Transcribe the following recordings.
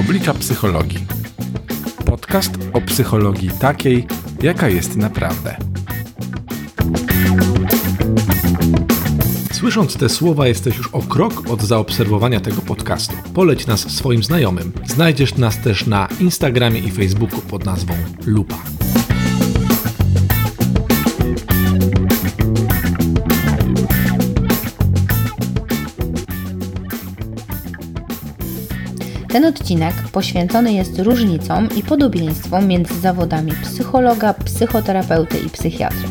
Oblicza psychologii. Podcast o psychologii takiej, jaka jest naprawdę. Słysząc te słowa, jesteś już o krok od zaobserwowania tego podcastu. Poleć nas swoim znajomym. Znajdziesz nas też na Instagramie i Facebooku pod nazwą Lupa. Ten odcinek poświęcony jest różnicom i podobieństwom między zawodami psychologa, psychoterapeuty i psychiatry.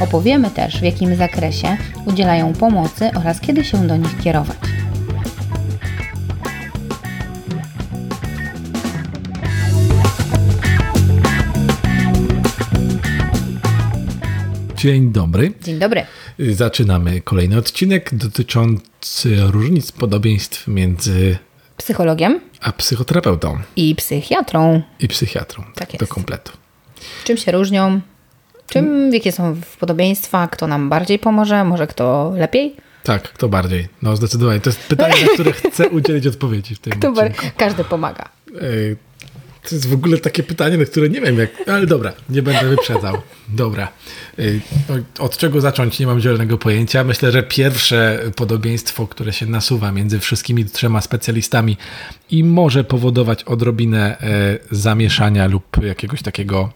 Opowiemy też, w jakim zakresie udzielają pomocy oraz kiedy się do nich kierować. Dzień dobry. Dzień dobry. Zaczynamy kolejny odcinek dotyczący różnic podobieństw między Psychologiem a psychoterapeutą i psychiatrą. i psychiatrą. Tak Do jest. kompletu. Czym się różnią? Czym, jakie są podobieństwa? Kto nam bardziej pomoże? Może kto lepiej? Tak, kto bardziej? No zdecydowanie. To jest pytanie, na które chcę udzielić odpowiedzi w tym Kto odcinku. Każdy pomaga. Ej, To jest w ogóle takie pytanie, na które nie wiem jak... Ale dobra, nie będę wyprzedzał. Dobra. Ej, no, Od czego zacząć? Nie mam zielonego pojęcia. Myślę, że pierwsze podobieństwo, które się nasuwa między wszystkimi trzema specjalistami i może powodować odrobinę e, zamieszania lub jakiegoś takiego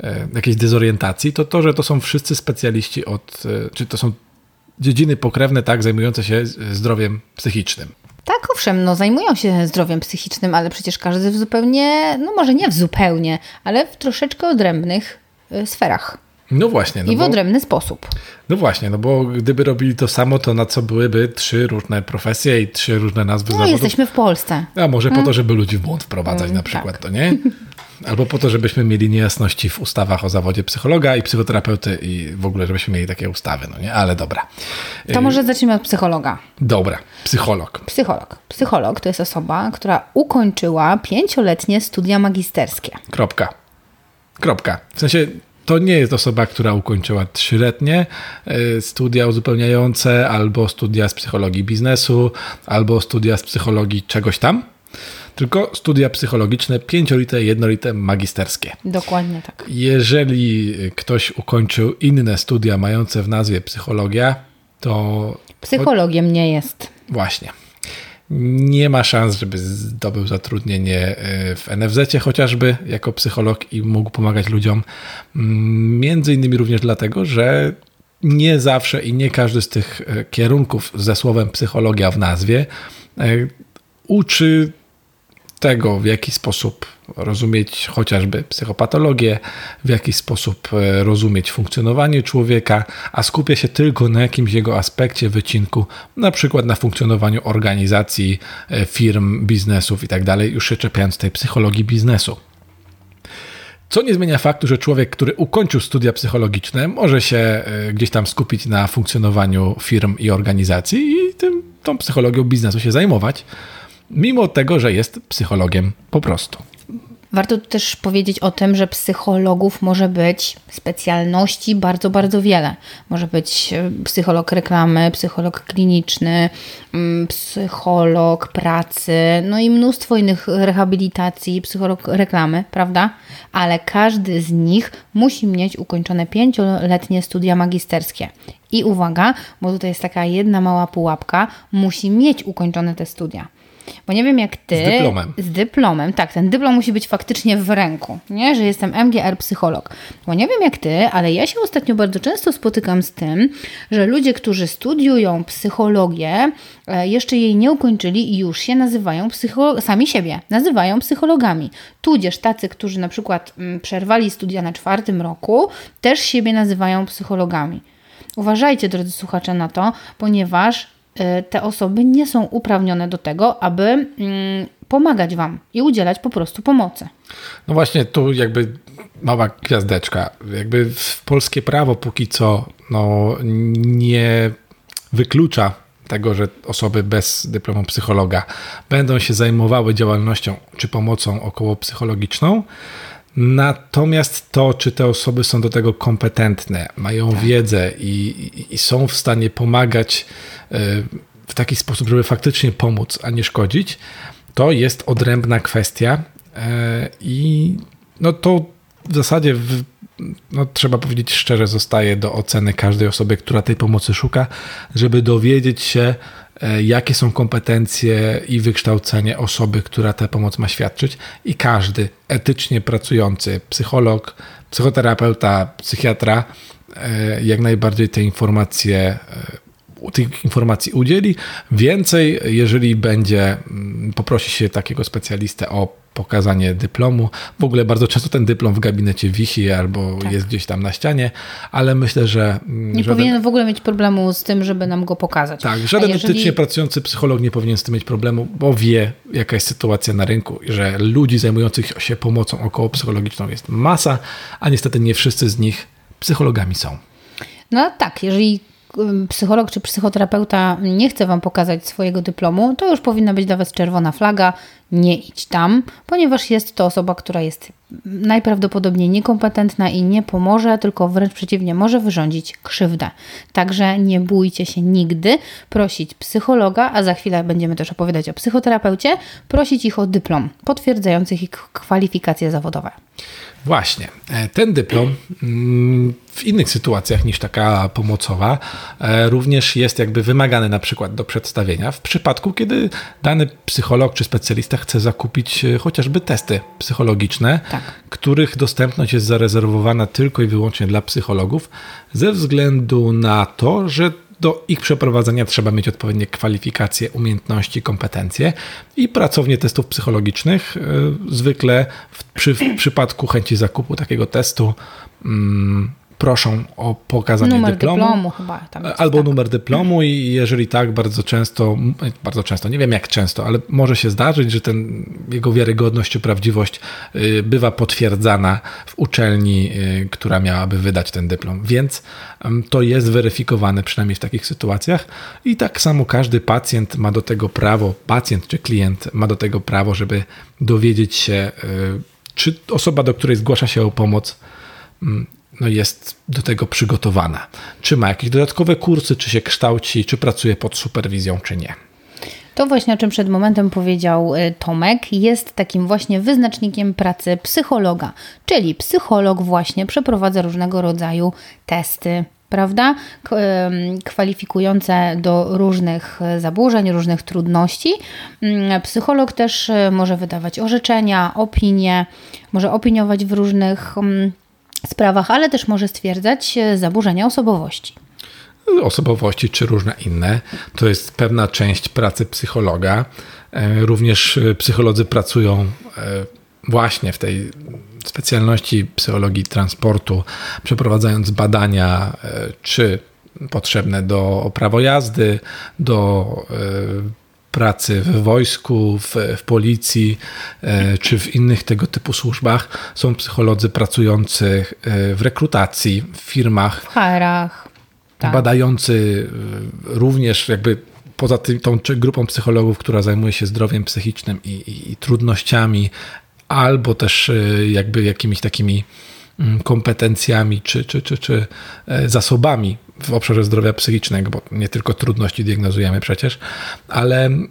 e, jakiejś dezorientacji, to to, że to są wszyscy specjaliści od, e, czy to są dziedziny pokrewne, tak, zajmujące się zdrowiem psychicznym. Tak, owszem, no zajmują się zdrowiem psychicznym, ale przecież każdy w zupełnie, no może nie w zupełnie, ale w troszeczkę odrębnych y, sferach No właśnie. No i w bo, odrębny sposób. no właśnie, no bo gdyby robili to samo, to na co byłyby trzy różne profesje i trzy różne nazwy No zawodów? jesteśmy w Polsce. A może po to, żeby ludzi w błąd wprowadzać Mm, na przykład, tak. to nie? Albo po to, żebyśmy mieli niejasności w ustawach o zawodzie psychologa i psychoterapeuty i w ogóle, żebyśmy mieli takie ustawy, no nie? Ale dobra. To może zacznijmy od psychologa. Dobra, psycholog. Psycholog. Psycholog to jest osoba, która ukończyła pięcioletnie studia magisterskie. Kropka. Kropka. W sensie to nie jest osoba, która ukończyła trzyletnie y, studia uzupełniające, albo studia z psychologii biznesu, albo studia z psychologii czegoś tam, tylko studia psychologiczne pięciolite, jednolite, magisterskie. Dokładnie tak. Jeżeli ktoś ukończył inne studia mające w nazwie psychologia, to Psychologiem nie jest. Właśnie. Nie ma szans, żeby zdobył zatrudnienie y, w NFZ chociażby jako psycholog i mógł pomagać ludziom. Mm, Między innymi również dlatego, że nie zawsze i nie każdy z tych y, kierunków ze słowem psychologia w nazwie y, uczy tego, w jaki sposób rozumieć chociażby psychopatologię, w jaki sposób e, rozumieć funkcjonowanie człowieka, a skupia się tylko na jakimś jego aspekcie, wycinku, na przykład na funkcjonowaniu organizacji, e, firm, biznesów i tak już się czepiając tej psychologii biznesu. Co nie zmienia faktu, że człowiek, który ukończył studia psychologiczne, może się e, gdzieś tam skupić na funkcjonowaniu firm i organizacji i tym, tą psychologią biznesu się zajmować, mimo tego, że jest psychologiem po prostu. Warto też powiedzieć o tym, że psychologów może być specjalności bardzo, bardzo wiele. Może być e, psycholog reklamy, psycholog kliniczny, mm, psycholog pracy, no i mnóstwo innych rehabilitacji, psycholog reklamy, prawda? Ale każdy z nich musi mieć ukończone pięcioletnie studia magisterskie. I uwaga, bo tutaj jest taka jedna mała pułapka, musi mieć ukończone te studia. Bo nie wiem jak ty. Z dyplomem. Z dyplomem, tak. Ten dyplom musi być faktycznie w ręku, nie? Że jestem MGR psycholog. Bo nie wiem jak ty, ale ja się ostatnio bardzo często spotykam z tym, że ludzie, którzy studiują psychologię, e, jeszcze jej nie ukończyli i już się nazywają psycho- sami siebie, nazywają psychologami. Tudzież tacy, którzy na przykład mm, przerwali studia na czwartym roku, też siebie nazywają psychologami. Uważajcie, drodzy słuchacze, na to, ponieważ te osoby nie są uprawnione do tego, aby mm, pomagać Wam i udzielać po prostu pomocy. No właśnie tu jakby mała gwiazdeczka. Jakby polskie prawo póki co no, nie wyklucza tego, że osoby bez dyplomu psychologa będą się zajmowały działalnością czy pomocą okołopsychologiczną. Natomiast to, czy te osoby są do tego kompetentne, mają wiedzę i, i, i są w stanie pomagać y, w taki sposób, żeby faktycznie pomóc, a nie szkodzić, to jest odrębna kwestia e, i no to w zasadzie w, no, trzeba powiedzieć szczerze, zostaje do oceny każdej osoby, która tej pomocy szuka, żeby dowiedzieć się, e, jakie są kompetencje i wykształcenie osoby, która tę pomoc ma świadczyć. I każdy etycznie pracujący psycholog, psychoterapeuta, psychiatra, e, jak najbardziej te informacje tych informacji udzieli. Więcej, jeżeli będzie, mm, poprosi się takiego specjalistę o pokazanie dyplomu. W ogóle bardzo często ten dyplom w gabinecie wisi albo tak. jest gdzieś tam na ścianie, ale myślę, że. Mm, nie żaden... powinien w ogóle mieć problemu z tym, żeby nam go pokazać. Tak, żaden jeżeli... etycznie pracujący psycholog nie powinien z tym mieć problemu, bo wie, jaka jest sytuacja na rynku, że ludzi zajmujących się pomocą około psychologiczną jest masa, a niestety nie wszyscy z nich psychologami są. No tak, jeżeli psycholog czy psychoterapeuta nie chce Wam pokazać swojego dyplomu, to już powinna być dla Was czerwona flaga. Nie idź tam, ponieważ jest to osoba, która jest najprawdopodobniej niekompetentna i nie pomoże, tylko wręcz przeciwnie, może wyrządzić krzywdę. Także nie bójcie się nigdy prosić psychologa, a za chwilę będziemy też opowiadać o psychoterapeucie, prosić ich o dyplom potwierdzający ich kwalifikacje zawodowe. Właśnie. E, ten dyplom mm, w innych sytuacjach niż taka pomocowa e, również jest jakby wymagany na przykład do przedstawienia w przypadku, kiedy dany psycholog czy specjalista chce zakupić e, chociażby testy psychologiczne, tak. których dostępność jest zarezerwowana tylko i wyłącznie dla psychologów ze względu na to, że do ich przeprowadzenia trzeba mieć odpowiednie kwalifikacje, umiejętności, kompetencje i pracownie testów psychologicznych. E, zwykle w, przy, w przypadku chęci zakupu takiego testu mm, proszą o pokazanie numer dyplomu. dyplomu chyba, albo tak. numer dyplomu i jeżeli tak, bardzo często, bardzo często, nie wiem jak często, ale może się zdarzyć, że ten, jego wiarygodność czy prawdziwość y, bywa potwierdzana w uczelni, y, która miałaby wydać ten dyplom. Więc to jest weryfikowane przynajmniej w takich sytuacjach i tak samo każdy pacjent ma do tego prawo, pacjent czy klient ma do tego prawo, żeby dowiedzieć się, y, czy osoba, do której zgłasza się o pomoc, no jest do tego przygotowana. Czy ma jakieś dodatkowe kursy, czy się kształci, czy pracuje pod superwizją, czy nie. To właśnie o czym przed momentem powiedział y, Tomek, jest takim właśnie wyznacznikiem pracy psychologa, czyli psycholog właśnie przeprowadza różnego rodzaju testy, prawda? Kwalifikujące do różnych zaburzeń, różnych trudności. Mm, psycholog też y, może wydawać orzeczenia, opinie, może opiniować w różnych mm, sprawach, ale też może stwierdzać e, zaburzenia osobowości. Osobowości czy różne inne. To jest pewna część pracy psychologa. E, również e, psycholodzy pracują właśnie w tej specjalności psychologii transportu, przeprowadzając badania, czy potrzebne do prawo jazdy, do pracy w wojsku, w, w policji e, czy w innych tego typu służbach są psycholodzy pracujący e, w rekrutacji, w firmach. W HR-ach. Tak. Badający e, również jakby poza tym, tą grupą psychologów, która zajmuje się zdrowiem psychicznym i, i, i trudnościami, albo też jakby jakimiś takimi mm, kompetencjami czy, czy, czy, czy zasobami w obszarze zdrowia psychicznego, bo nie tylko trudności diagnozujemy przecież, ale mm,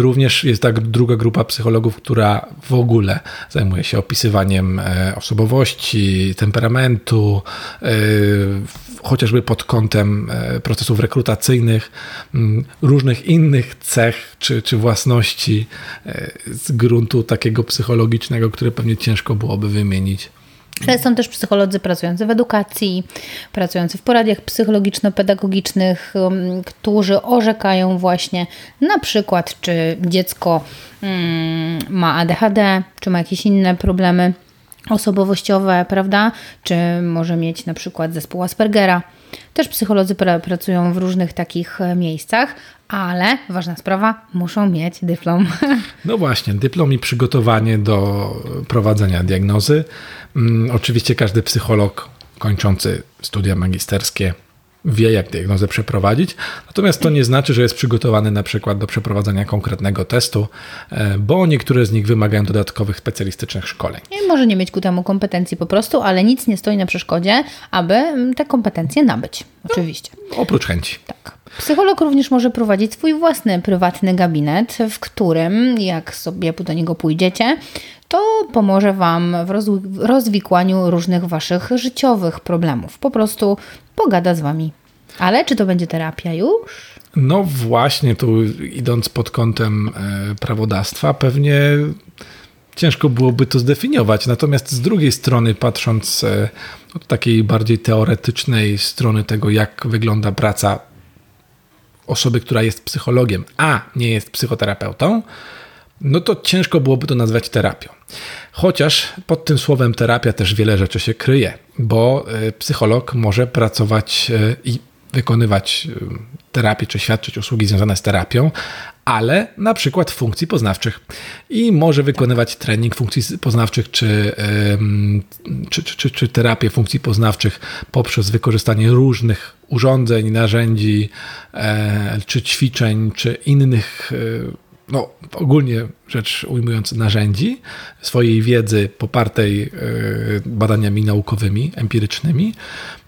również jest tak druga grupa psychologów, która w ogóle zajmuje się opisywaniem e, osobowości, temperamentu, e, chociażby pod kątem e, procesów rekrutacyjnych, mm, różnych innych cech czy, czy własności z gruntu takiego psychologicznego, które pewnie ciężko byłoby wymienić. Ale są też psycholodzy pracujący w edukacji, pracujący w poradniach psychologiczno-pedagogicznych, um, którzy orzekają właśnie na przykład, czy dziecko mm, ma ADHD, czy ma jakieś inne problemy osobowościowe, prawda? Czy może mieć na przykład zespół Aspergera. Też psycholodzy pracują w różnych takich e, miejscach, ale ważna sprawa, muszą mieć dyplom. No właśnie, dyplom i przygotowanie do prowadzenia diagnozy. Mm, oczywiście każdy psycholog kończący studia magisterskie wie, jak diagnozę przeprowadzić. Natomiast to nie znaczy, że jest przygotowany na przykład do przeprowadzenia konkretnego testu, e, bo niektóre z nich wymagają dodatkowych specjalistycznych szkoleń. I może nie mieć ku temu kompetencji po prostu, ale nic nie stoi na przeszkodzie, aby mm, te kompetencje nabyć. Oczywiście. No, oprócz chęci. Tak. Psycholog również może prowadzić swój własny prywatny gabinet, w którym, jak sobie do niego pójdziecie, to pomoże Wam w rozwikłaniu różnych Waszych życiowych problemów. Po prostu pogada z Wami. Ale czy to będzie terapia już? No właśnie, tu idąc pod kątem e, prawodawstwa, pewnie ciężko byłoby to zdefiniować. Natomiast z drugiej strony, patrząc e, od takiej bardziej teoretycznej strony tego, jak wygląda praca osoby, która jest psychologiem, a nie jest psychoterapeutą, no to ciężko byłoby to nazwać terapią. Chociaż pod tym słowem terapia też wiele rzeczy się kryje, bo e, psycholog może pracować i wykonywać terapię czy świadczyć usługi związane z terapią, ale na przykład funkcji poznawczych i może wykonywać trening funkcji poznawczych czy, czy, czy, czy, terapię funkcji poznawczych poprzez wykorzystanie różnych urządzeń, narzędzi e, czy ćwiczeń, czy innych e, no, ogólnie rzecz ujmując, narzędzi, swojej wiedzy popartej e, badaniami naukowymi, empirycznymi.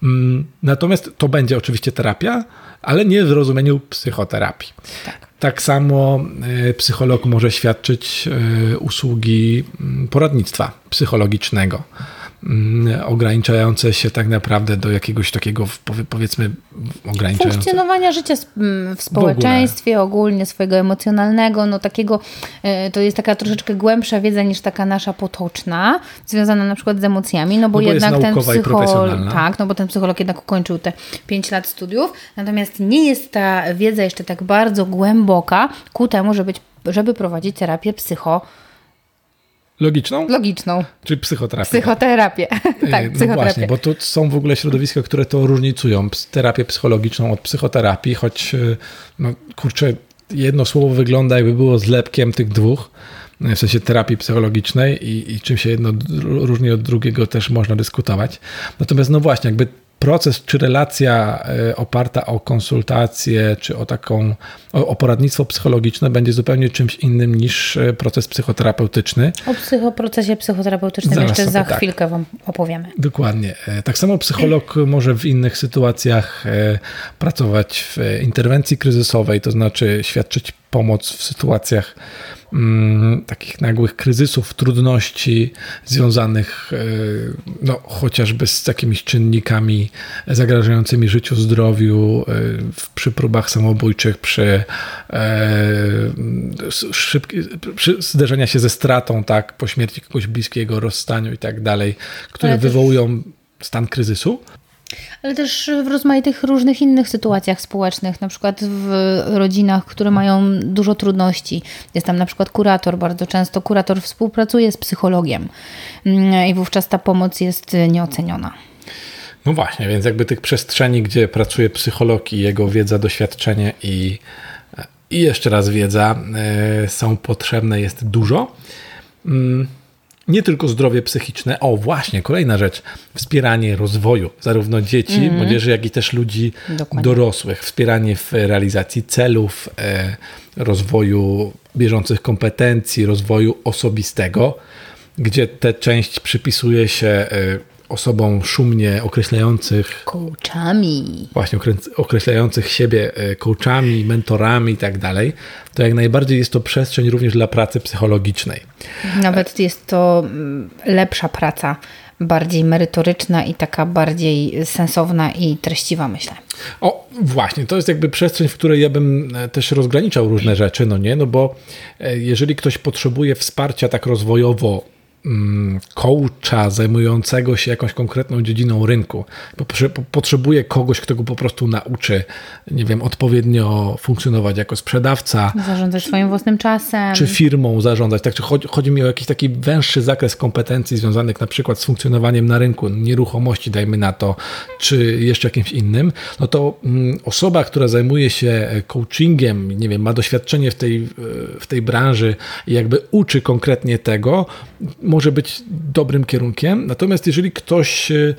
Mm, natomiast to będzie oczywiście terapia, ale nie w rozumieniu psychoterapii. Tak. Tak samo e, psycholog może świadczyć e, usługi mm, poradnictwa psychologicznego. Mm, ograniczające się tak naprawdę do jakiegoś takiego, powiedzmy, ograniczającego. Funkcjonowania życia w społeczeństwie, w ogólnie swojego emocjonalnego, no takiego, e, to jest taka troszeczkę głębsza wiedza niż taka nasza potoczna, związana na przykład z emocjami, no bo, no bo jednak ten psycholog, tak, no bo ten psycholog jednak ukończył te 5 lat studiów, natomiast nie jest ta wiedza jeszcze tak bardzo głęboka ku temu, żeby, żeby prowadzić terapię psycho Logiczną? Logiczną. Czy psychoterapię? Psychoterapię. tak, no psychoterapię. Właśnie, bo tu są w ogóle środowiska, które to różnicują. Terapię psychologiczną od psychoterapii, choć y, no kurczę, jedno słowo wygląda jakby było zlepkiem tych dwóch, w sensie terapii psychologicznej i, i czym się jedno różni od drugiego też można dyskutować. Natomiast no właśnie, jakby proces czy relacja e, oparta o konsultację, czy o taką o, o poradnictwo psychologiczne będzie zupełnie czymś innym niż e, proces psychoterapeutyczny. O psychoprocesie psychoterapeutycznym Zaraz jeszcze za tak. chwilkę Wam opowiemy. Dokładnie. E, tak samo psycholog może w innych sytuacjach pracować w interwencji kryzysowej, to znaczy świadczyć pomoc w sytuacjach mm, takich nagłych kryzysów, trudności związanych e, no, chociażby z jakimiś czynnikami zagrażającymi życiu, zdrowiu, e, przy próbach samobójczych, przy, e, szybki, przy zderzenia się ze stratą, tak, po śmierci kogoś bliskiego, rozstaniu i tak dalej, które wywołują stan kryzysu. Ale też w rozmaitych różnych innych sytuacjach społecznych, na przykład w rodzinach, które mają dużo trudności. Jest tam na przykład kurator, bardzo często kurator współpracuje z psychologiem mm, i wówczas ta pomoc jest nieoceniona. No właśnie, więc jakby tych przestrzeni, gdzie pracuje psycholog i jego wiedza, doświadczenie i, i jeszcze raz wiedza e, są potrzebne, jest dużo. Nie tylko zdrowie psychiczne, o właśnie, kolejna rzecz, wspieranie rozwoju zarówno dzieci, mm. młodzieży, jak i też ludzi Dokładnie. dorosłych, wspieranie w realizacji celów, e, rozwoju bieżących kompetencji, rozwoju osobistego, gdzie tę część przypisuje się e, osobom szumnie określających. Coachami. Właśnie określających siebie e, coachami, mentorami i tak dalej, to jak najbardziej jest to przestrzeń również dla pracy psychologicznej. Nawet jest to mm, lepsza praca, bardziej merytoryczna i taka bardziej sensowna i treściwa, myślę. O, właśnie, to jest jakby przestrzeń, w której ja bym e, też rozgraniczał różne rzeczy, no nie? No bo e, jeżeli ktoś potrzebuje wsparcia tak rozwojowo, coacha zajmującego się jakąś konkretną dziedziną rynku. Potrzebuje kogoś, kto go po prostu nauczy, nie wiem, odpowiednio funkcjonować jako sprzedawca. Zarządzać swoim własnym czasem. Czy firmą zarządzać. Tak, czy chodzi, chodzi mi o jakiś taki węższy zakres kompetencji związanych na przykład z funkcjonowaniem na rynku, nieruchomości, dajmy na to, czy jeszcze jakimś innym. No to mm, osoba, która zajmuje się coachingiem, nie wiem, ma doświadczenie w tej, w tej branży i jakby uczy konkretnie tego, może być dobrym kierunkiem. Natomiast jeżeli ktoś e,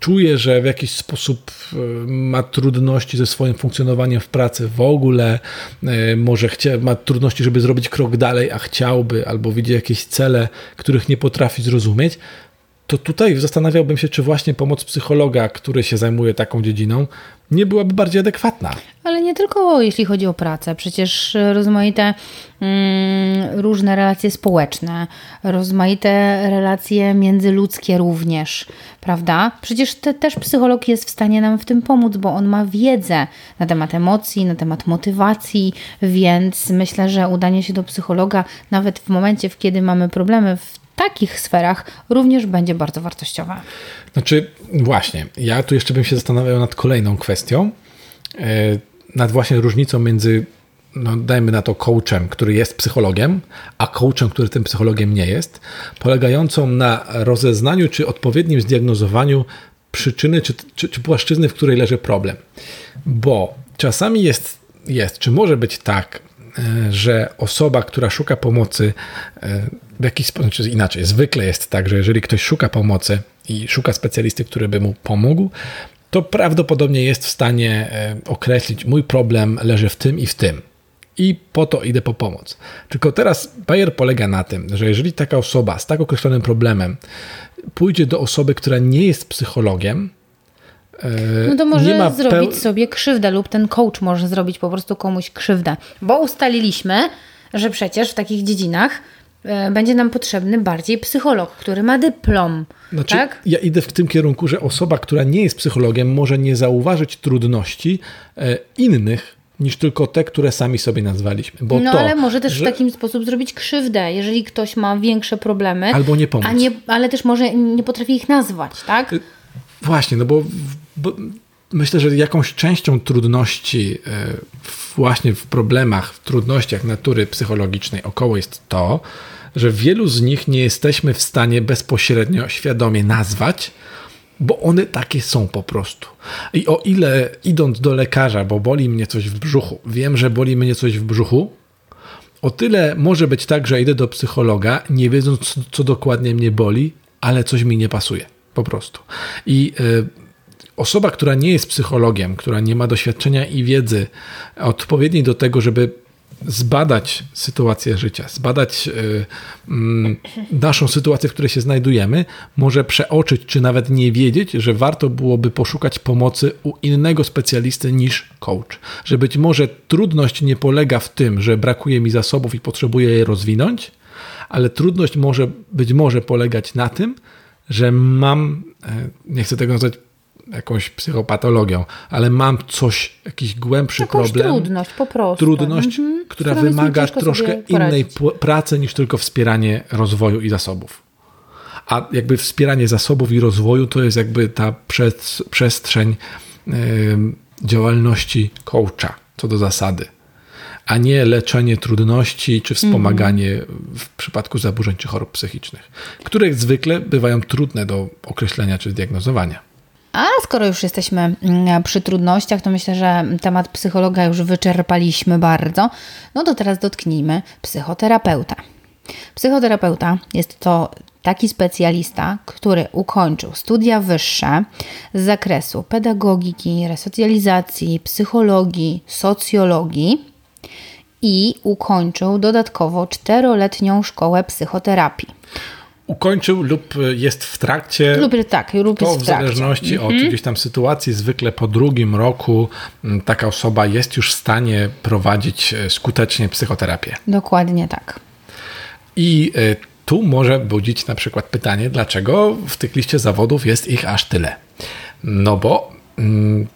czuje, że w jakiś sposób e, ma trudności ze swoim funkcjonowaniem w pracy w ogóle, e, może chcia, ma trudności, żeby zrobić krok dalej, a chciałby, albo widzi jakieś cele, których nie potrafi zrozumieć, to tutaj zastanawiałbym się, czy właśnie pomoc psychologa, który się zajmuje taką dziedziną, nie byłaby bardziej adekwatna. Ale nie tylko jeśli chodzi o pracę, przecież rozmaite mm, różne relacje społeczne, rozmaite relacje międzyludzkie również, prawda? Przecież te, też psycholog jest w stanie nam w tym pomóc, bo on ma wiedzę na temat emocji, na temat motywacji, więc myślę, że udanie się do psychologa nawet w momencie, w kiedy mamy problemy w takich sferach również będzie bardzo wartościowe. Znaczy, właśnie, ja tu jeszcze bym się zastanawiał nad kolejną kwestią, e, nad właśnie różnicą między, no dajmy na to, coachem, który jest psychologiem, a coachem, który tym psychologiem nie jest, polegającą na rozeznaniu czy odpowiednim zdiagnozowaniu przyczyny czy, czy, czy płaszczyzny, w której leży problem. Bo czasami jest, jest, czy może być tak, że osoba, która szuka pomocy, e, w jakiś sposób, czy inaczej, zwykle jest tak, że jeżeli ktoś szuka pomocy i szuka specjalisty, który by mu pomógł, to prawdopodobnie jest w stanie e, określić, mój problem leży w tym i w tym. I po to idę po pomoc. Tylko teraz Bayer polega na tym, że jeżeli taka osoba z tak określonym problemem pójdzie do osoby, która nie jest psychologiem, e, no to może zrobić sobie krzywdę, lub ten coach może zrobić po prostu komuś krzywdę, bo ustaliliśmy, że przecież w takich dziedzinach E, będzie nam potrzebny bardziej psycholog, który ma dyplom. Znaczy, tak? Ja idę w tym kierunku, że osoba, która nie jest psychologiem, może nie zauważyć trudności e, innych niż tylko te, które sami sobie nazwaliśmy. Bo no to, ale może też że... w taki sposób zrobić krzywdę, jeżeli ktoś ma większe problemy. Albo nie pomóc. A nie, ale też może nie potrafi ich nazwać, tak? E, właśnie, no bo, bo myślę, że jakąś częścią trudności właśnie w problemach, w trudnościach natury psychologicznej około jest to, że wielu z nich nie jesteśmy w stanie bezpośrednio, świadomie nazwać, bo one takie są po prostu. I o ile idąc do lekarza, bo boli mnie coś w brzuchu, wiem, że boli mnie coś w brzuchu, o tyle może być tak, że idę do psychologa, nie wiedząc, co dokładnie mnie boli, ale coś mi nie pasuje. Po prostu. I y, osoba, która nie jest psychologiem, która nie ma doświadczenia i wiedzy odpowiedniej do tego, żeby zbadać sytuację życia, zbadać y, mm, naszą sytuację, w której się znajdujemy, może przeoczyć, czy nawet nie wiedzieć, że warto byłoby poszukać pomocy u innego specjalisty niż coach. Że być może trudność nie polega w tym, że brakuje mi zasobów i potrzebuję je rozwinąć, ale trudność może być może polegać na tym, że mam, e, nie chcę tego nazwać jakąś psychopatologią, ale mam coś, jakiś głębszy Jakąś problem. trudność po prostu. Trudność, mhm. która wymaga troszkę innej pracy niż tylko wspieranie rozwoju i zasobów. A jakby wspieranie zasobów i rozwoju to jest jakby ta przestrzeń yy, działalności coacha, co do zasady. A nie leczenie trudności czy wspomaganie mhm. w przypadku zaburzeń czy chorób psychicznych, które zwykle bywają trudne do określenia czy zdiagnozowania. A skoro już jesteśmy mm, przy trudnościach, to myślę, że temat psychologa już wyczerpaliśmy bardzo. No to teraz dotknijmy psychoterapeuta. Psychoterapeuta jest to taki specjalista, który ukończył studia wyższe z zakresu pedagogiki, resocjalizacji, psychologii, socjologii i ukończył dodatkowo czteroletnią szkołę psychoterapii ukończył lub jest w trakcie. Lub tak, lub to jest w, w zależności od mhm. gdzieś tam sytuacji, zwykle po drugim roku taka osoba jest już w stanie prowadzić e, skutecznie psychoterapię. Dokładnie tak. I e, tu może budzić na przykład pytanie, dlaczego w tych liście zawodów jest ich aż tyle. No bo mm,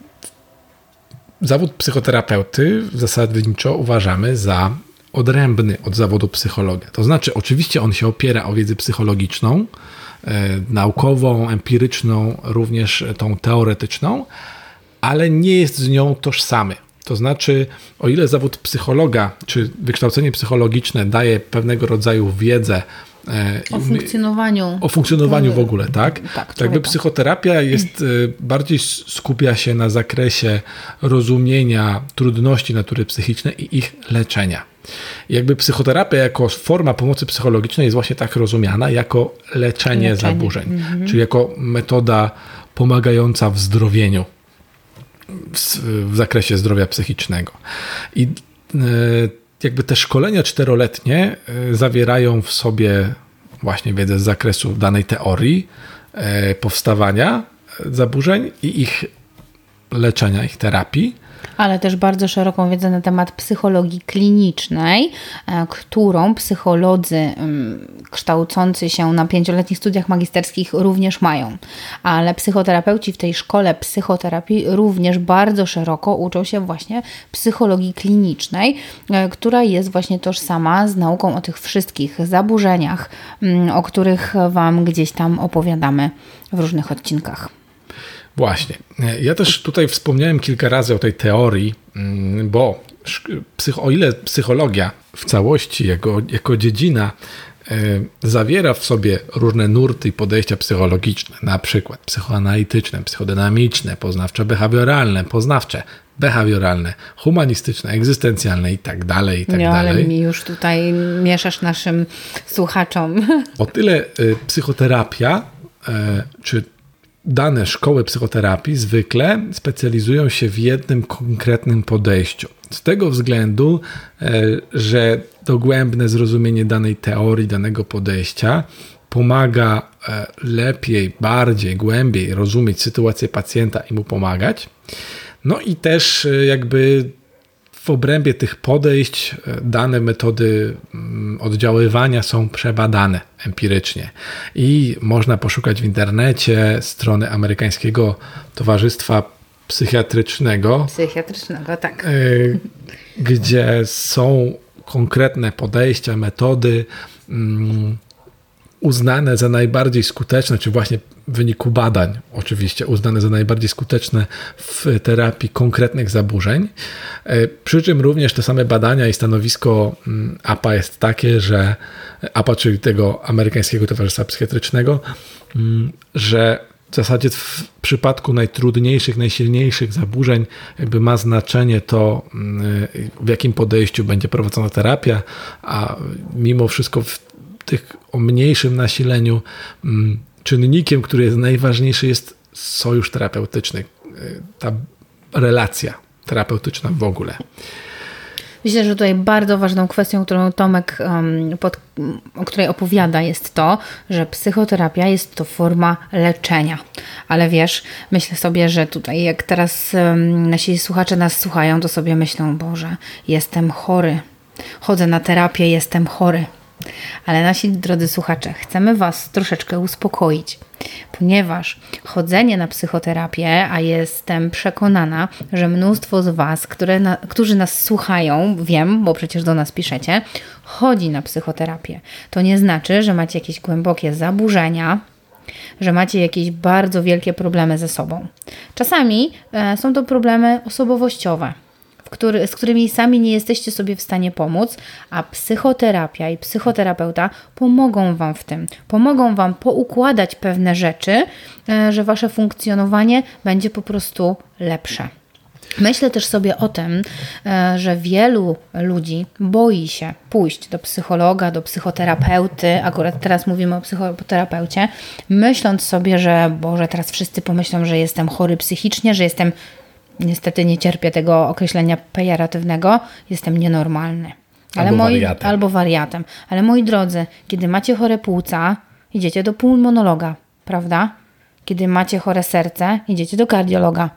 zawód psychoterapeuty zasadniczo uważamy za odrębny od zawodu psychologa. To znaczy, oczywiście on się opiera o wiedzę psychologiczną, e, naukową, empiryczną, również tą teoretyczną, ale nie jest z nią tożsamy. To znaczy, o ile zawód psychologa czy wykształcenie psychologiczne daje pewnego rodzaju wiedzę o funkcjonowaniu. O funkcjonowaniu w ogóle, tak? Tak, jakby psychoterapia jest, e, bardziej skupia się na zakresie rozumienia trudności natury psychicznej i ich leczenia. Jakby psychoterapia jako forma pomocy psychologicznej jest właśnie tak rozumiana jako leczenie, leczenie. zaburzeń, mhm. czyli jako metoda pomagająca w zdrowieniu w, w zakresie zdrowia psychicznego. I e, jakby te szkolenia czteroletnie e, zawierają w sobie właśnie wiedzę z zakresu danej teorii, e, powstawania zaburzeń i ich leczenia, ich terapii ale też bardzo szeroką wiedzę na temat psychologii klinicznej, e, którą psycholodzy mm, kształcący się na pięcioletnich studiach magisterskich również mają. Ale psychoterapeuci w tej szkole psychoterapii również bardzo szeroko uczą się właśnie psychologii klinicznej, e, która jest właśnie tożsama z nauką o tych wszystkich zaburzeniach, mm, o których Wam gdzieś tam opowiadamy w różnych odcinkach. Właśnie. Ja też tutaj wspomniałem kilka razy o tej teorii, mm, bo o ile psychologia w całości jako, jako dziedzina e, zawiera w sobie różne nurty i podejścia psychologiczne, na przykład psychoanalityczne, psychodynamiczne, poznawczo-behawioralne, poznawcze, behawioralne, humanistyczne, egzystencjalne i tak dalej, i tak Nie, dalej. ale mi już tutaj mieszasz naszym słuchaczom. O tyle e, psychoterapia, e, czy dane szkoły psychoterapii zwykle specjalizują się w jednym konkretnym podejściu. Z tego względu, e, że dogłębne zrozumienie danej teorii, danego podejścia pomaga e, lepiej, bardziej, głębiej rozumieć sytuację pacjenta i mu pomagać. No i też e, jakby w obrębie tych podejść e, dane metody mm, oddziaływania są przebadane empirycznie i można poszukać w internecie strony amerykańskiego Towarzystwa Psychiatrycznego. Psychiatrycznego, tak. E, gdzie są konkretne podejścia, metody mm, uznane za najbardziej skuteczne, czy właśnie w wyniku badań oczywiście uznane za najbardziej skuteczne w terapii konkretnych zaburzeń. E, przy czym również te same badania i stanowisko mm, APA jest takie, że APA, czyli tego amerykańskiego towarzystwa psychiatrycznego, mm, że w zasadzie w przypadku najtrudniejszych, najsilniejszych zaburzeń jakby ma znaczenie to, mm, w jakim podejściu będzie prowadzona terapia, a mimo wszystko w tych o mniejszym nasileniu mm, czynnikiem, który jest najważniejszy, jest sojusz terapeutyczny, y, ta relacja terapeutyczna w ogóle. Myślę, że tutaj bardzo ważną kwestią, którą Tomek, pod, o której opowiada, jest to, że psychoterapia jest to forma leczenia. Ale wiesz, myślę sobie, że tutaj, jak teraz nasi słuchacze nas słuchają, to sobie myślą, Boże, jestem chory. Chodzę na terapię, jestem chory. Ale nasi drodzy słuchacze, chcemy Was troszeczkę uspokoić, ponieważ chodzenie na psychoterapię, a jestem przekonana, że mnóstwo z Was, które na, którzy nas słuchają, wiem, bo przecież do nas piszecie, chodzi na psychoterapię. To nie znaczy, że macie jakieś głębokie zaburzenia, że macie jakieś bardzo wielkie problemy ze sobą. Czasami e, są to problemy osobowościowe który, z którymi sami nie jesteście sobie w stanie pomóc, a psychoterapia i psychoterapeuta pomogą Wam w tym. Pomogą Wam poukładać pewne rzeczy, e, że Wasze funkcjonowanie będzie po prostu lepsze. Myślę też sobie o tym, e, że wielu ludzi boi się pójść do psychologa, do psychoterapeuty. Akurat teraz mówimy o psychoterapeucie, myśląc sobie, że Boże, teraz wszyscy pomyślą, że jestem chory psychicznie, że jestem niestety nie cierpię tego określenia pejoratywnego, jestem nienormalny. Ale albo, moi, wariatem. albo wariatem. Ale moi drodzy, kiedy macie chore płuca, idziecie do pulmonologa, prawda? Kiedy macie chore serce, idziecie do kardiologa.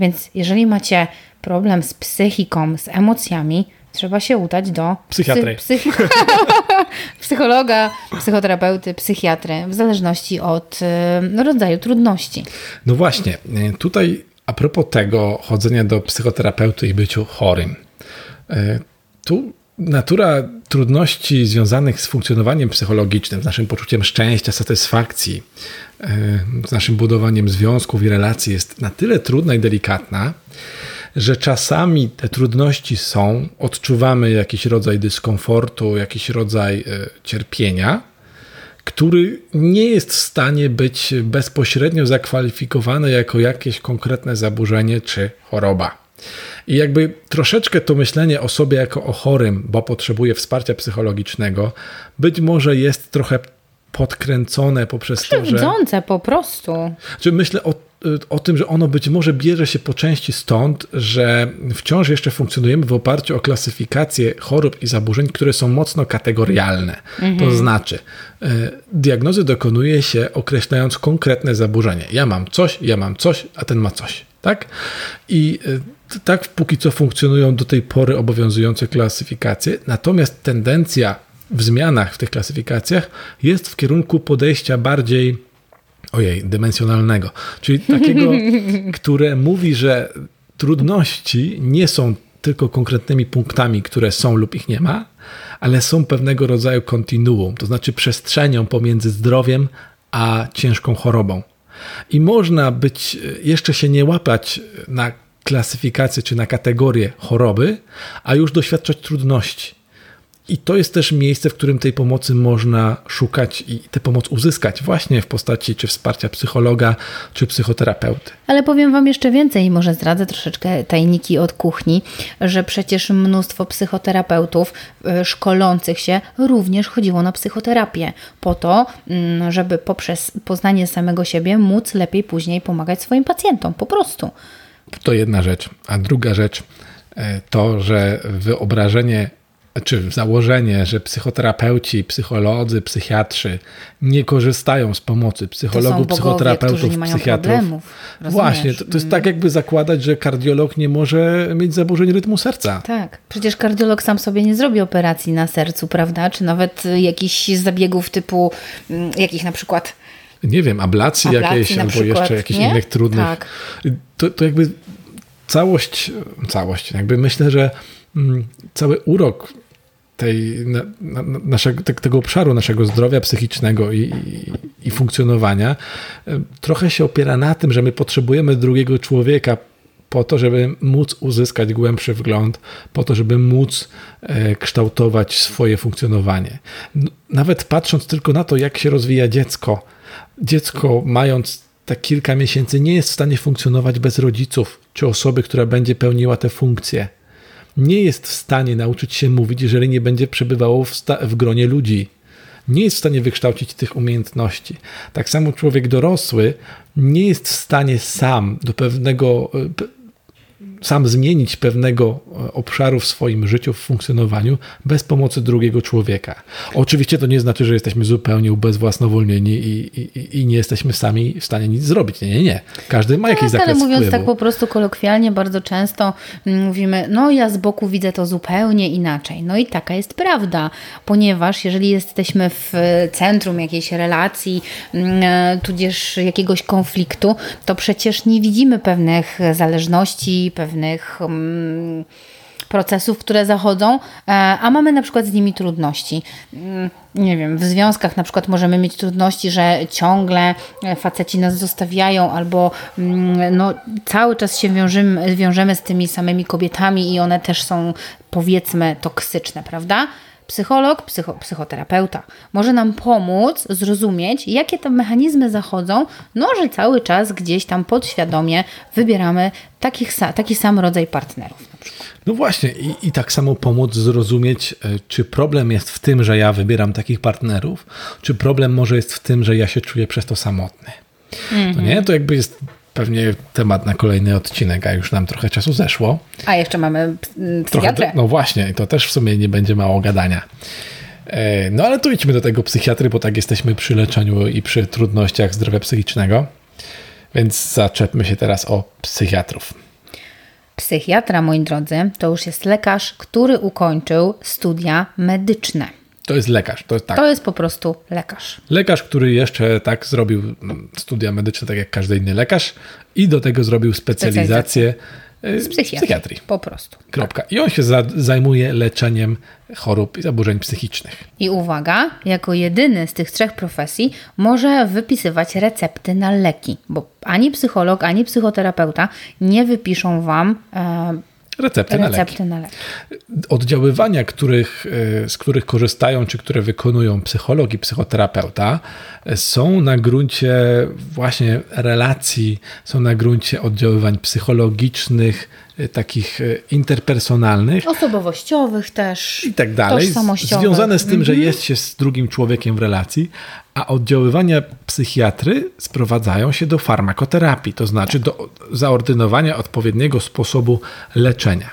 Więc jeżeli macie problem z psychiką, z emocjami, trzeba się udać do psychiatry. Psy, psych psychologa, psychoterapeuty, psychiatry, w zależności od y, rodzaju trudności. No właśnie, tutaj a propos tego chodzenia do psychoterapeuty i byciu chorym. E, tu natura trudności związanych z funkcjonowaniem psychologicznym, z naszym poczuciem szczęścia, satysfakcji, e, z naszym budowaniem związków i relacji jest na tyle trudna i delikatna, że czasami te trudności są, odczuwamy jakiś rodzaj dyskomfortu, jakiś rodzaj e, cierpienia, który nie jest w stanie być bezpośrednio zakwalifikowany jako jakieś konkretne zaburzenie czy choroba. I jakby troszeczkę to myślenie o sobie jako o chorym, bo potrzebuje wsparcia psychologicznego, być może jest trochę podkręcone poprzez to, że... Po prostu. Że myślę o o tym, że ono być może bierze się po części stąd, że wciąż jeszcze funkcjonujemy w oparciu o klasyfikację chorób i zaburzeń, które są mocno kategorialne. Mhm. To znaczy, y, diagnozy dokonuje się określając konkretne zaburzenie. Ja mam coś, ja mam coś, a ten ma coś. Tak? I y, tak póki co funkcjonują do tej pory obowiązujące klasyfikacje, natomiast tendencja w zmianach w tych klasyfikacjach jest w kierunku podejścia bardziej ojej, dymensjonalnego, czyli takiego, które mówi, że trudności nie są tylko konkretnymi punktami, które są lub ich nie ma, ale są pewnego rodzaju kontinuum, to znaczy przestrzenią pomiędzy zdrowiem a ciężką chorobą. I można być, jeszcze się nie łapać na klasyfikację czy na kategorię choroby, a już doświadczać trudności. I to jest też miejsce, w którym tej pomocy można szukać i tę pomoc uzyskać właśnie w postaci czy wsparcia psychologa, czy psychoterapeuty. Ale powiem Wam jeszcze więcej, może zdradzę troszeczkę tajniki od kuchni, że przecież mnóstwo psychoterapeutów e, szkolących się również chodziło na psychoterapię po to, mm, żeby poprzez poznanie samego siebie móc lepiej później pomagać swoim pacjentom, po prostu. To jedna rzecz. A druga rzecz e, to, że wyobrażenie czy założenie, że psychoterapeuci, psycholodzy, psychiatrzy nie korzystają z pomocy psychologów, to psychoterapeutów, psychiatrów. Właśnie, to, to, jest tak jakby zakładać, że kardiolog nie może mieć zaburzeń rytmu serca. Tak, przecież kardiolog sam sobie nie zrobi operacji na sercu, prawda? Czy nawet jakichś zabiegów typu, mm, jakich na przykład nie wiem, ablacji, ablacji jakiejś, albo przykład, jeszcze jakichś innych trudnych. Tak. To, to jakby całość, całość, jakby myślę, że mm, cały urok tej, na, na, naszego, te, tego obszaru naszego zdrowia psychicznego i, i, i, funkcjonowania e, trochę się opiera na tym, że my potrzebujemy drugiego człowieka po to, żeby móc uzyskać głębszy wgląd, po to, żeby móc e, kształtować swoje funkcjonowanie. Nawet patrząc tylko na to, jak się rozwija dziecko, dziecko mając te kilka miesięcy nie jest w stanie funkcjonować bez rodziców czy osoby, która będzie pełniła te funkcje nie jest w stanie nauczyć się mówić, jeżeli nie będzie przebywało w, w gronie ludzi. Nie jest w stanie wykształcić tych umiejętności. Tak samo człowiek dorosły nie jest w stanie sam do pewnego sam zmienić pewnego e, obszaru w swoim życiu, w funkcjonowaniu bez pomocy drugiego człowieka. Oczywiście to nie znaczy, że jesteśmy zupełnie ubezwłasnowolnieni i, i, i nie jesteśmy sami w stanie nic zrobić. Nie, nie, nie. Każdy ma jakiś tak, zakres ale mówiąc wpływu. tak po prostu kolokwialnie, bardzo często mówimy, no ja z boku widzę to zupełnie inaczej. No i taka jest prawda, ponieważ jeżeli jesteśmy w centrum jakiejś relacji, mm, e, tudzież jakiegoś konfliktu, to przecież nie widzimy pewnych zależności, pewnych pewnych um, procesów, które zachodzą, e, a mamy na przykład z nimi trudności. Mm, nie wiem, w związkach na przykład możemy mieć trudności, że ciągle e, faceci nas zostawiają albo mm, no, cały czas się wiążemy, wiążemy z tymi samymi kobietami i one też są powiedzmy toksyczne, prawda? Psycholog, psycho, psychoterapeuta może nam pomóc zrozumieć, jakie te mechanizmy zachodzą, no że cały czas gdzieś tam podświadomie wybieramy takich, taki sam rodzaj partnerów. No właśnie, i, i tak samo pomóc zrozumieć, e, czy problem jest w tym, że ja wybieram takich partnerów, czy problem może jest w tym, że ja się czuję przez to samotny. Mm -hmm. To nie? To jakby jest pewnie temat na kolejny odcinek, a już nam trochę czasu zeszło. A jeszcze mamy psychiatrę. Trochę, no właśnie, i to też w sumie nie będzie mało gadania. E, no ale tu idźmy do tego psychiatry, bo tak jesteśmy przy leczeniu i przy trudnościach zdrowia psychicznego. Więc zaczepmy się teraz o psychiatrów. Psychiatra, moi drodzy, to już jest lekarz, który ukończył studia medyczne. To jest lekarz. To jest, tak. to jest po prostu lekarz. Lekarz, który jeszcze tak zrobił mm, studia medyczne, tak jak każdy inny lekarz, i do tego zrobił specjalizację y, z psychiatrii. psychiatrii. Po prostu. Kropka. Tak. I on się za, zajmuje leczeniem chorób i zaburzeń psychicznych. I uwaga, jako jedyny z tych trzech profesji może wypisywać recepty na leki, bo ani psycholog, ani psychoterapeuta nie wypiszą wam e, recepty, recepty na, leki. na leki. Oddziaływania, których, e, z których korzystają, czy które wykonują psycholog i psychoterapeuta, e, są na gruncie właśnie relacji, są na gruncie oddziaływań psychologicznych, e, takich interpersonalnych. Osobowościowych też. I tak dalej. Związane z tym, mhm. że jest się z drugim człowiekiem w relacji, a oddziaływania psychiatry sprowadzają się do farmakoterapii, to znaczy do zaordynowania odpowiedniego sposobu leczenia.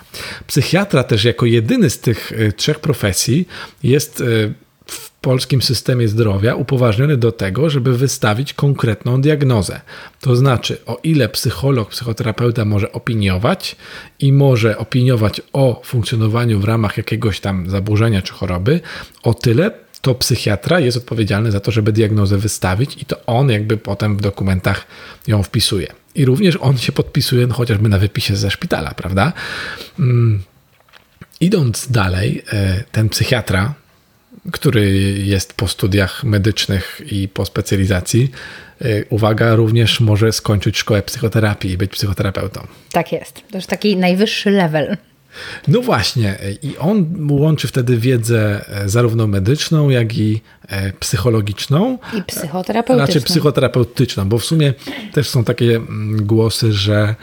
Psychiatra też jako jedyny z tych y, trzech profesji jest y, w polskim systemie zdrowia upoważniony do tego, żeby wystawić konkretną diagnozę. To znaczy, o ile psycholog, psychoterapeuta może opiniować i może opiniować o funkcjonowaniu w ramach jakiegoś tam zaburzenia czy choroby, o tyle to psychiatra jest odpowiedzialny za to, żeby diagnozę wystawić i to on jakby potem w dokumentach ją wpisuje. I również on się podpisuje no, chociażby na wypisie ze szpitala, prawda? Mm. Idąc dalej, e, ten psychiatra, który jest po studiach medycznych i po specjalizacji, e, uwaga, również może skończyć szkołę psychoterapii i być psychoterapeutą. Tak jest. To już taki najwyższy level. No właśnie, i on łączy wtedy wiedzę e, zarówno medyczną, jak i e, psychologiczną. I psychoterapeutyczną. Raczej psychoterapeutyczną, bo w sumie też są takie mm, głosy, że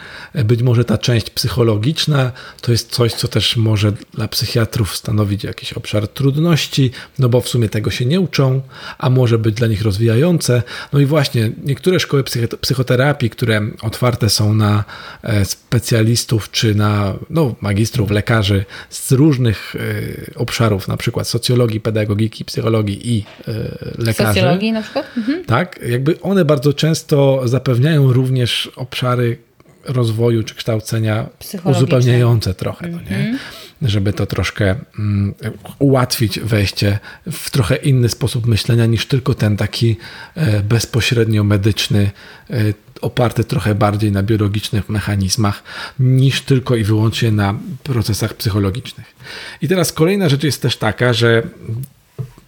być może ta część psychologiczna to jest coś, co też może dla psychiatrów stanowić jakiś obszar trudności, no bo w sumie tego się nie uczą, a może być dla nich rozwijające. No i właśnie niektóre szkoły psychoterapii, które otwarte są na e, specjalistów czy na no, magistrów, lekarzy z różnych y, obszarów, na przykład socjologii, pedagogiki, psychologii i y, lekarzy. Socjologii na przykład? Mhm. Tak, jakby one bardzo często zapewniają również obszary rozwoju czy kształcenia uzupełniające trochę, no nie? Mhm. żeby to troszkę um, ułatwić wejście w trochę inny sposób myślenia niż tylko ten taki e, bezpośrednio medyczny, e, oparty trochę bardziej na biologicznych mechanizmach niż tylko i wyłącznie na procesach psychologicznych. I teraz kolejna rzecz jest też taka, że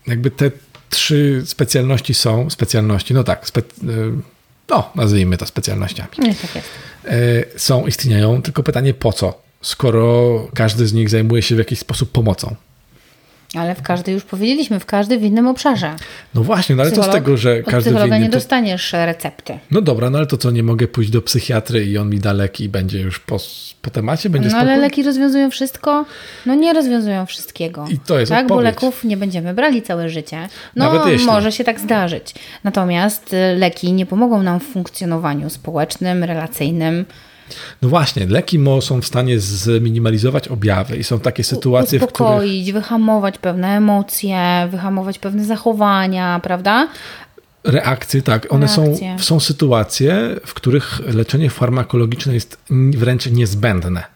jakby te trzy specjalności są, specjalności, no tak, spe, no, nazwijmy to specjalnościami. Nie, tak jest. E, są, istnieją, tylko pytanie po co, skoro każdy z nich zajmuje się w jakiś sposób pomocą. Ale w każdej już powiedzieliśmy, w każdy w innym obszarze. No właśnie, no ale Psycholog, co z tego, że każdy w innym... nie dostaniesz recepty. No dobra, no ale to co, nie mogę pójść do psychiatry i on mi da leki i będzie już po, po temacie, będzie No spokój? ale leki rozwiązują wszystko? No nie rozwiązują wszystkiego. I to jest Tak, odpowiedź. bo leków nie będziemy brali całe życie. No może się tak zdarzyć. Natomiast y, leki nie pomogą nam w funkcjonowaniu społecznym, relacyjnym, no właśnie, leki mo są w stanie zminimalizować objawy i są takie sytuacje, Uspokoić, w których... wyhamować pewne emocje, wyhamować pewne zachowania, prawda? Reakcje, tak. One są, są sytuacje, w których leczenie farmakologiczne jest wręcz niezbędne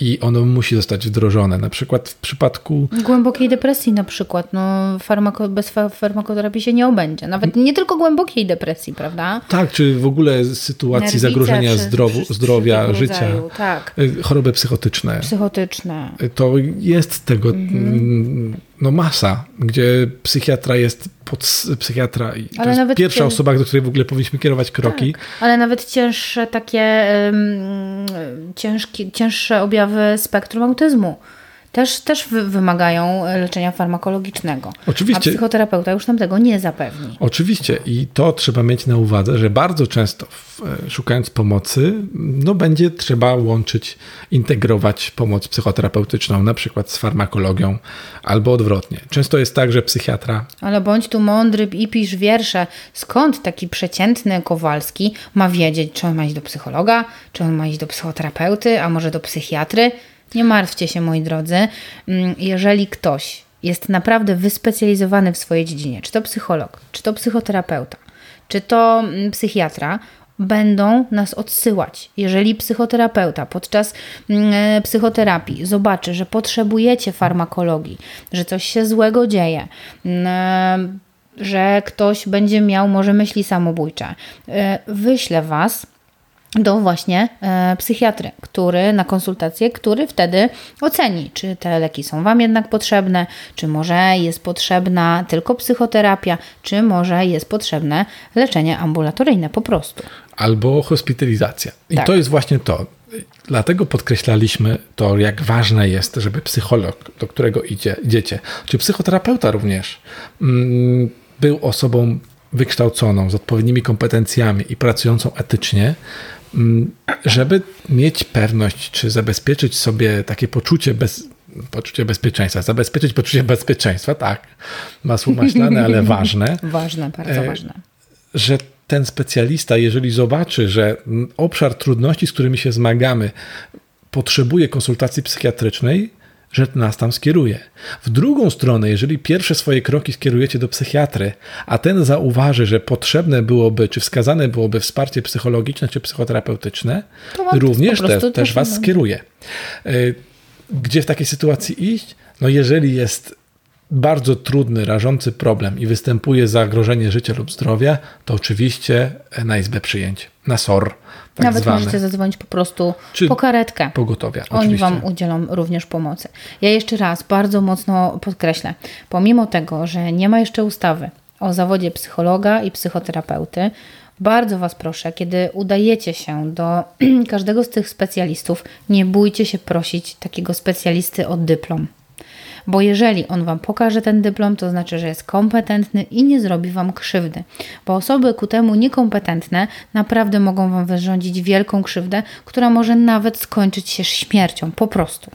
i ono musi zostać wdrożone. Na przykład w przypadku. Głębokiej depresji, na przykład. No, farmako, bez farmakoterapii się nie obędzie. Nawet nie tylko głębokiej depresji, prawda? Tak, czy w ogóle sytuacji zagrożenia czy, zdrowu, czy, zdrowia, czy życia. Rodzaju, tak. Y, choroby psychotyczne. Psychotyczne. Y, to jest tego. Mhm no masa, gdzie psychiatra jest pod psychiatra i to jest pierwsza osoba, do której w ogóle powinniśmy kierować kroki. Tak, ale nawet cięższe takie um, ciężkie, cięższe objawy spektrum autyzmu też, też wymagają leczenia farmakologicznego. Oczywiście. A psychoterapeuta już nam tego nie zapewni. Oczywiście i to trzeba mieć na uwadze, że bardzo często e, szukając pomocy, no będzie trzeba łączyć, integrować pomoc psychoterapeutyczną, na przykład z farmakologią, albo odwrotnie. Często jest tak, że psychiatra... Ale bądź tu mądry i pisz wiersze. Skąd taki przeciętny Kowalski ma wiedzieć, czy on ma iść do psychologa, czy on ma iść do psychoterapeuty, a może do psychiatry? Nie martwcie się, moi drodzy. Mm, jeżeli ktoś jest naprawdę wyspecjalizowany w swojej dziedzinie, czy to psycholog, czy to psychoterapeuta, czy to mm, psychiatra, będą nas odsyłać. Jeżeli psychoterapeuta podczas mm, e, psychoterapii zobaczy, że potrzebujecie farmakologii, że coś się złego dzieje, e, że ktoś będzie miał może myśli samobójcze, e, wyślę Was do właśnie e, psychiatry, który na konsultację, który wtedy oceni, czy te leki są Wam jednak potrzebne, czy może jest potrzebna tylko psychoterapia, czy może jest potrzebne leczenie ambulatoryjne po prostu. Albo hospitalizacja. I tak. to jest właśnie to. Dlatego podkreślaliśmy to, jak ważne jest, żeby psycholog, do którego idzie, idziecie, czy psychoterapeuta również, mm, był osobą wykształconą, z odpowiednimi kompetencjami i pracującą etycznie, żeby mieć pewność, czy zabezpieczyć sobie takie poczucie bez, poczucie bezpieczeństwa, zabezpieczyć poczucie bezpieczeństwa, tak, masło maślane, ale ważne. Ważne, bardzo ważne. Że ten specjalista, jeżeli zobaczy, że obszar trudności, z którymi się zmagamy, potrzebuje konsultacji psychiatrycznej, że nas tam skieruje. W drugą stronę, jeżeli pierwsze swoje kroki skierujecie do psychiatry, a ten zauważy, że potrzebne byłoby, czy wskazane byłoby wsparcie psychologiczne, czy psychoterapeutyczne, również te, też was skieruje. E, gdzie w takiej sytuacji iść? No jeżeli jest bardzo trudny, rażący problem i występuje zagrożenie życia lub zdrowia, to oczywiście na izbę przyjęć, na SOR. Tak Nawet zwane. możecie zadzwonić po prostu Czy po karetkę. Pogotowia. Oni oczywiście. Wam udzielą również pomocy. Ja jeszcze raz bardzo mocno podkreślę, pomimo tego, że nie ma jeszcze ustawy o zawodzie psychologa i psychoterapeuty, bardzo Was proszę, kiedy udajecie się do każdego z tych specjalistów, nie bójcie się prosić takiego specjalisty o dyplom. Bo jeżeli on Wam pokaże ten dyplom, to znaczy, że jest kompetentny i nie zrobi Wam krzywdy. Bo osoby ku temu niekompetentne naprawdę mogą Wam wyrządzić wielką krzywdę, która może nawet skończyć się śmiercią, po prostu.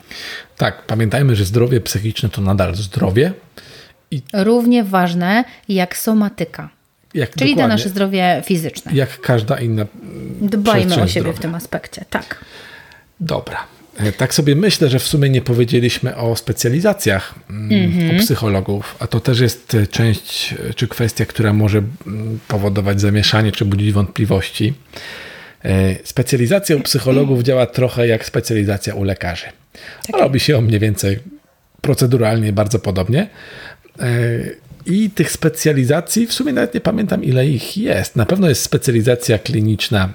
Tak, pamiętajmy, że zdrowie psychiczne to nadal zdrowie. I Równie ważne jak somatyka. Jak Czyli to nasze zdrowie fizyczne. Jak każda inna. Dbajmy o siebie zdrowia. w tym aspekcie, tak. Dobra. E, tak sobie myślę, że w sumie nie powiedzieliśmy o specjalizacjach mm-hmm. psychologów, a to też jest e, część e, czy kwestia, która może mm, powodować zamieszanie czy budzić wątpliwości. Specjalizacja u psychologów działa trochę jak specjalizacja u lekarzy. Tak. Robi się o mniej więcej proceduralnie bardzo podobnie. I tych specjalizacji w sumie nawet nie pamiętam, ile ich jest. Na pewno jest specjalizacja kliniczna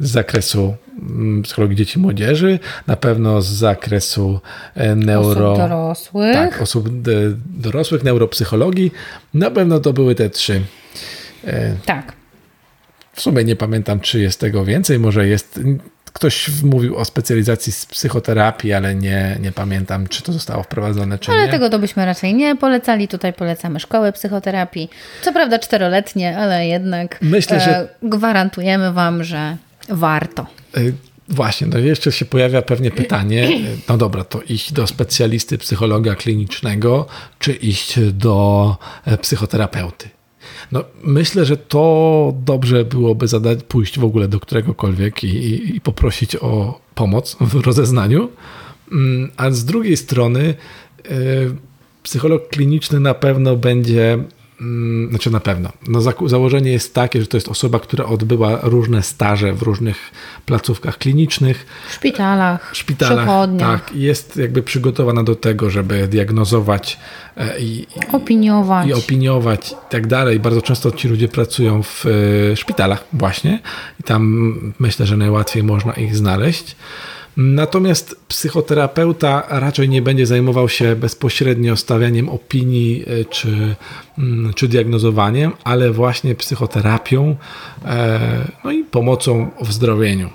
z zakresu mm, psychologii dzieci i młodzieży, na pewno z zakresu e, neuro... Osób dorosłych. Tak, osób dorosłych, neuropsychologii. Na pewno to były te trzy. E, tak. W sumie nie pamiętam, czy jest tego więcej. Może jest. Ktoś mówił o specjalizacji z psychoterapii, ale nie, nie pamiętam, czy to zostało wprowadzone, czy ale nie. Ale tego to byśmy raczej nie polecali. Tutaj polecamy szkołę psychoterapii. Co prawda czteroletnie, ale jednak Myślę, że... E, gwarantujemy Wam, że warto. Y, właśnie, no jeszcze się pojawia pewnie pytanie, no dobra, to iść do specjalisty psychologa klinicznego, czy iść do e, psychoterapeuty? No, myślę, że to dobrze byłoby zadać, pójść w ogóle do któregokolwiek i, i, i poprosić o pomoc w rozeznaniu. Mm, a z drugiej strony, e, psycholog kliniczny na pewno będzie znaczy na pewno. No, założenie jest takie, że to jest osoba, która odbyła różne staże w różnych placówkach klinicznych. W szpitalach, szpitalach tak, jest jakby przygotowana do tego, żeby diagnozować e, i opiniować i opiniować i tak dalej. Bardzo często ci ludzie pracują w e, szpitalach właśnie i tam myślę, że najłatwiej można ich znaleźć. Natomiast psychoterapeuta raczej nie będzie zajmował się bezpośrednio stawianiem opinii e, czy, mm, czy diagnozowaniem, ale właśnie psychoterapią e, no i pomocą w zdrowieniu.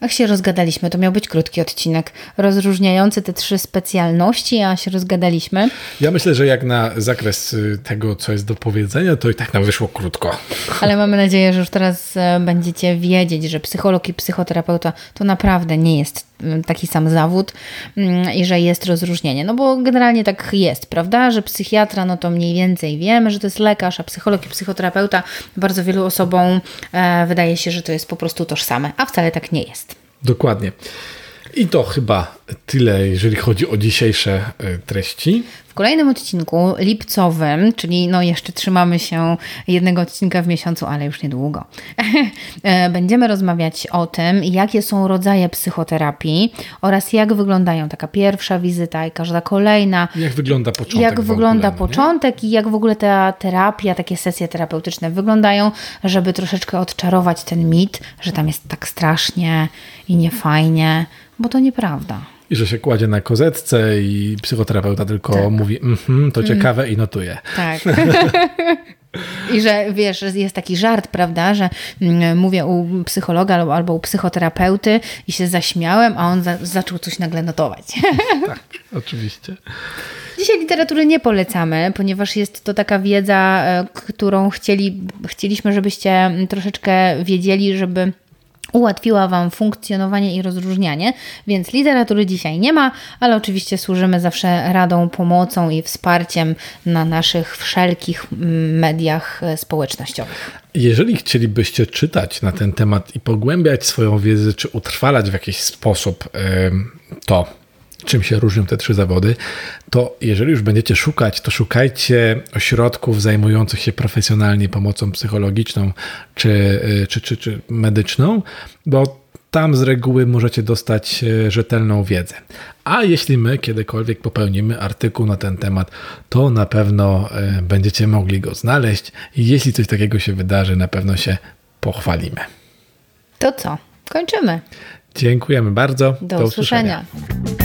Ach, się rozgadaliśmy. To miał być krótki odcinek rozróżniający te trzy specjalności, a się rozgadaliśmy. Ja myślę, że jak na zakres y, tego, co jest do powiedzenia, to i tak nam wyszło krótko. Ale mamy nadzieję, że już teraz e, będziecie wiedzieć, że psycholog i psychoterapeuta to naprawdę nie jest taki sam zawód mm, i że jest rozróżnienie. No bo generalnie tak jest, prawda? Że psychiatra, no to mniej więcej wiemy, że to jest lekarz, a psycholog i psychoterapeuta bardzo wielu osobom e, wydaje się, że to jest po prostu tożsame, a wcale tak nie jest. Dokładnie. I to chyba tyle, jeżeli chodzi o dzisiejsze e, treści. W kolejnym odcinku lipcowym, czyli no jeszcze trzymamy się jednego odcinka w miesiącu, ale już niedługo, e, będziemy rozmawiać o tym, jakie są rodzaje psychoterapii oraz jak wyglądają taka pierwsza wizyta i każda kolejna. Jak wygląda początek. Jak wygląda ogóle, początek nie? i jak w ogóle ta terapia, takie sesje terapeutyczne wyglądają, żeby troszeczkę odczarować ten mit, że tam jest tak strasznie i niefajnie, bo to nieprawda. I że się kładzie na kozetce i psychoterapeuta tylko tak. mówi, mhm, to mm. ciekawe i notuje. Tak. I że wiesz, jest taki żart, prawda, że mm, mówię u psychologa albo u psychoterapeuty i się zaśmiałem, a on za zaczął coś nagle notować. Tak, oczywiście. Dzisiaj literatury nie polecamy, ponieważ jest to taka wiedza, e, którą chcieli, chcieliśmy, żebyście troszeczkę wiedzieli, żeby ułatwiła Wam funkcjonowanie i rozróżnianie, więc literatury dzisiaj nie ma, ale oczywiście służymy zawsze radą, pomocą i wsparciem na naszych wszelkich mm, mediach e, społecznościowych. Jeżeli chcielibyście czytać na ten temat i pogłębiać swoją wiedzę, czy utrwalać w jakiś sposób to, czym się różnią te trzy zawody, to jeżeli już będziecie szukać, to szukajcie ośrodków zajmujących się profesjonalnie pomocą psychologiczną czy, y, czy, czy, czy medyczną, bo tam z reguły możecie dostać y, rzetelną wiedzę. A jeśli my kiedykolwiek popełnimy artykuł na ten temat, to na pewno y, będziecie mogli go znaleźć i jeśli coś takiego się wydarzy, na pewno się pochwalimy. To co? Kończymy. Dziękujemy bardzo. Do, Do usłyszenia. usłyszenia.